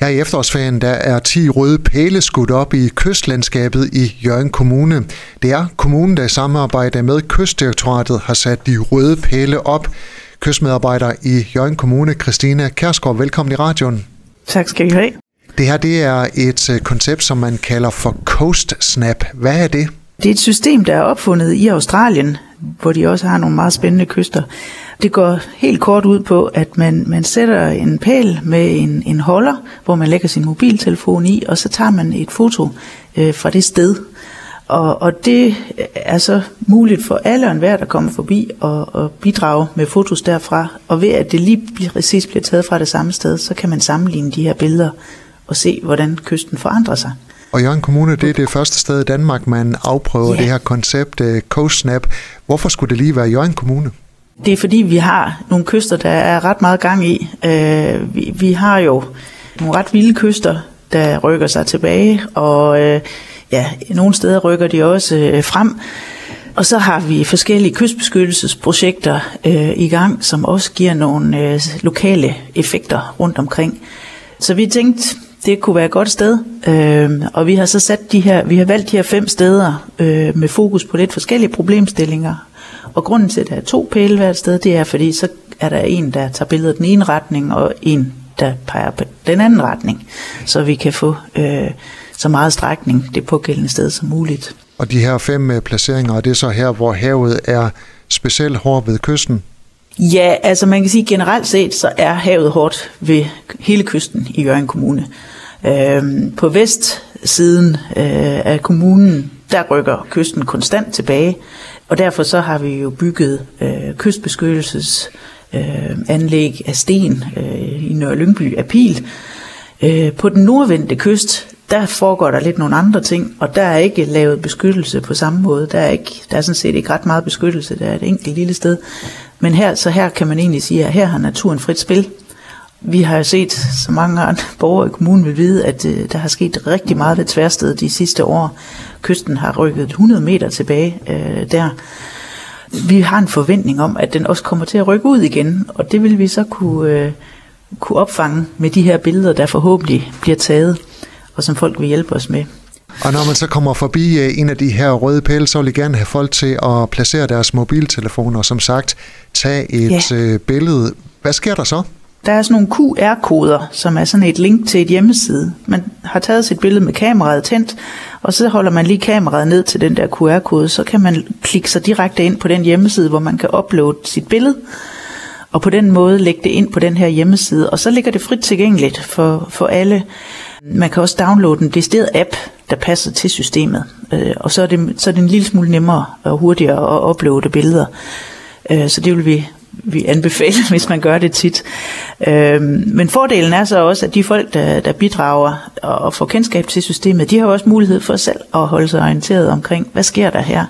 Her i efterårsferien der er 10 røde pæle skudt op i kystlandskabet i Jørgen Kommune. Det er kommunen, der i samarbejde med Kystdirektoratet har sat de røde pæle op. Kystmedarbejder i Jørgen Kommune, Christina Kærsgaard, velkommen i radioen. Tak skal I have. Det her det er et øh, koncept, som man kalder for Coast Snap. Hvad er det? Det er et system, der er opfundet i Australien, hvor de også har nogle meget spændende kyster. Det går helt kort ud på, at man, man sætter en pæl med en, en holder, hvor man lægger sin mobiltelefon i, og så tager man et foto øh, fra det sted. Og, og det er så muligt for alle og enhver, der kommer forbi og, og bidrage med fotos derfra. Og ved at det lige præcis bliver taget fra det samme sted, så kan man sammenligne de her billeder og se, hvordan kysten forandrer sig. Og Jørgen Kommune, det er det første sted i Danmark, man afprøver ja. det her koncept uh, Coast Snap. Hvorfor skulle det lige være Jørgen Kommune? Det er fordi, vi har nogle kyster, der er ret meget gang i. Øh, vi, vi har jo nogle ret vilde kyster, der rykker sig tilbage, og øh, ja, nogle steder rykker de også øh, frem. Og så har vi forskellige kystbeskyttelsesprojekter øh, i gang, som også giver nogle øh, lokale effekter rundt omkring. Så vi tænkte, det kunne være et godt sted. Øh, og vi har så sat de her, vi har valgt de her fem steder øh, med fokus på lidt forskellige problemstillinger. Og grunden til, at der er to pæle hvert sted, det er, fordi så er der en, der tager billedet den ene retning, og en, der peger på den anden retning. Så vi kan få øh, så meget strækning det pågældende sted som muligt. Og de her fem øh, placeringer, er det så her, hvor havet er specielt hård ved kysten? Ja, altså man kan sige generelt set, så er havet hårdt ved hele kysten i Jørgen Kommune. Øhm, på vestsiden øh, af kommunen, der rykker kysten konstant tilbage, og derfor så har vi jo bygget øh, kystbeskyttelses øh, anlæg af sten øh, i Nørre Lyngby af Pil. Øh, på den nordvendte kyst, der foregår der lidt nogle andre ting, og der er ikke lavet beskyttelse på samme måde. Der er, ikke, der er sådan set ikke ret meget beskyttelse, der er et enkelt lille sted. Men her, så her kan man egentlig sige, at her har naturen frit spil. Vi har jo set, så mange andre borgere i kommunen vil vide, at uh, der har sket rigtig meget ved tværsted de sidste år. Kysten har rykket 100 meter tilbage uh, der. Vi har en forventning om, at den også kommer til at rykke ud igen, og det vil vi så kunne, uh, kunne opfange med de her billeder, der forhåbentlig bliver taget, og som folk vil hjælpe os med. Og når man så kommer forbi øh, en af de her røde pæle, så vil jeg gerne have folk til at placere deres mobiltelefoner, og som sagt, tage et ja. Øh, billede. Hvad sker der så? Der er sådan nogle QR-koder, som er sådan et link til et hjemmeside. Man har taget sit billede med kameraet tændt, og så holder man lige kameraet ned til den der QR-kode, så kan man klikke sig direkte ind på den hjemmeside, hvor man kan uploade sit billede, og på den måde lægge det ind på den her hjemmeside, og så ligger det frit tilgængeligt for, for alle. Man kan også downloade en decideret app, der passer til systemet. Øh, og så er, det, så er det en lille smule nemmere og hurtigere at uploade billeder. Øh, så det vil vi, vi anbefaler, hvis man gør det tit. Øh, men fordelen er så også, at de folk, der, der bidrager og får kendskab til systemet, de har også mulighed for selv at holde sig orienteret omkring, hvad sker der her?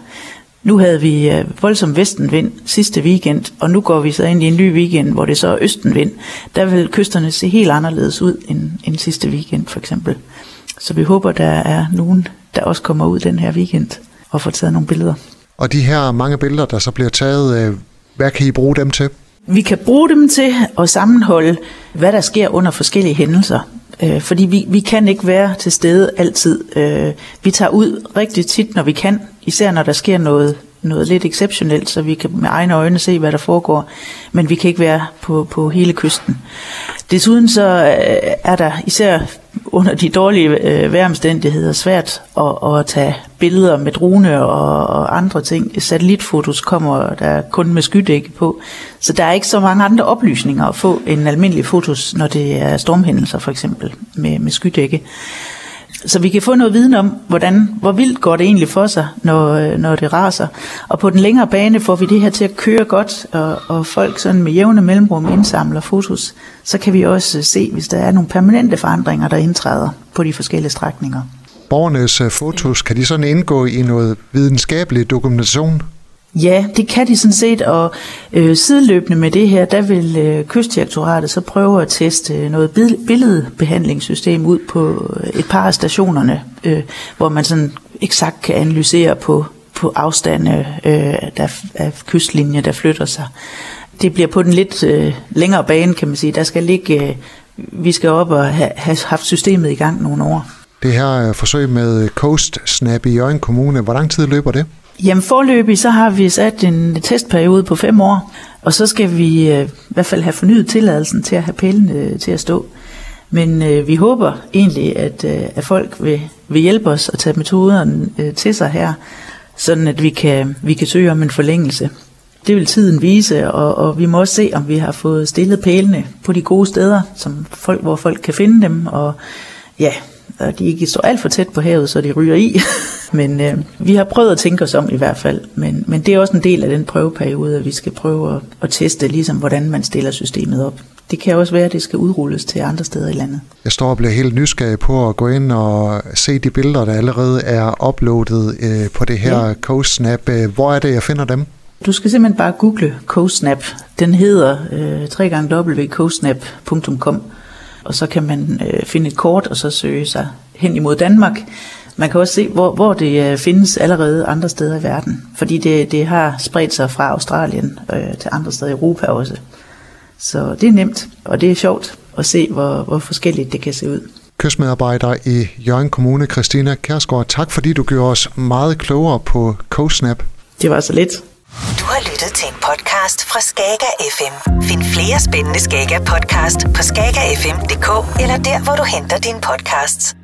Nu havde vi øh, voldsom vestenvind sidste weekend, og nu går vi så ind i en ny weekend, hvor det så er østenvind. Der vil kysterne se helt anderledes ud end, end sidste weekend for eksempel. Så vi håber, der er nogen, der også kommer ud den her weekend og får taget nogle billeder. Og de her mange billeder, der så bliver taget, øh, hvad kan I bruge dem til? Vi kan bruge dem til at sammenholde, hvad der sker under forskellige hændelser. Øh, fordi vi, vi kan ikke være til stede altid. Øh, vi tager ud rigtig tit, når vi kan, især når der sker noget, noget lidt exceptionelt, så vi kan med egne øjne se, hvad der foregår. Men vi kan ikke være på, på hele kysten. Desuden så øh, er der især under de dårlige øh, vejromstændigheder svært at, at tage billeder med drone og, og andre ting. Satellitfotos kommer der kun med skydække på, så der er ikke så mange andre oplysninger at få end almindelige fotos, når det er stormhændelser for eksempel med, med skydække. Så vi kan få noget viden om, hvordan, hvor vildt går det egentlig for sig, når, øh, når det raser. Og på den længere bane får vi det her til at køre godt, og, og folk sådan med jævne mellemrum indsamler fotos. Så kan vi også øh, se, hvis der er nogle permanente forandringer, der indtræder på de forskellige strækninger. Borgernes øh, fotos, kan de sådan indgå i noget videnskabelig dokumentation? Ja, det kan de sådan set, og øh, sideløbende med det her, der vil øh, Kystdirektoratet så prøve at teste øh, noget billedbehandlingssystem ud på øh, et par af stationerne, øh, hvor man sådan eksakt kan analysere på, på afstande øh, der, af kystlinjer, der flytter sig. Det bliver på den lidt øh, længere bane, kan man sige. Der skal ligge øh, vi skal op og have, have haft systemet i gang nogle år. Det her øh, forsøg med Coast Snap i Jørgen Kommune, hvor lang tid løber det? Jamen forløbig, så har vi sat en testperiode på fem år, og så skal vi øh, i hvert fald have fornyet tilladelsen til at have pælene øh, til at stå. Men øh, vi håber egentlig, at, øh, at folk vil, vil hjælpe os at tage metoderne øh, til sig her, sådan at vi kan, vi kan søge om en forlængelse. Det vil tiden vise, og, og vi må også se, om vi har fået stillet pælene på de gode steder, som folk, hvor folk kan finde dem, og ja, og de ikke står alt for tæt på havet, så de ryger i. men øh, vi har prøvet at tænke os om i hvert fald, men, men det er også en del af den prøveperiode, at vi skal prøve at, at teste, ligesom hvordan man stiller systemet op. Det kan også være, at det skal udrulles til andre steder i landet. Jeg står og bliver helt nysgerrig på at gå ind og se de billeder, der allerede er uploadet øh, på det her ja. CoSnap. Hvor er det, jeg finder dem? Du skal simpelthen bare google CoSnap. Den hedder øh, www.cosnap.com og så kan man øh, finde et kort og så søge sig hen imod Danmark. Man kan også se, hvor, hvor det øh, findes allerede andre steder i verden, fordi det, det har spredt sig fra Australien øh, til andre steder i Europa også. Så det er nemt, og det er sjovt at se, hvor, hvor forskelligt det kan se ud. Kystmedarbejder i Jørgen Kommune, Christina Kærsgaard, tak fordi du gjorde os meget klogere på CoSnap. Det var så lidt. Du har lyttet til en podcast fra Skager FM. Find flere spændende Skager podcast på skagerfm.dk eller der, hvor du henter dine podcasts.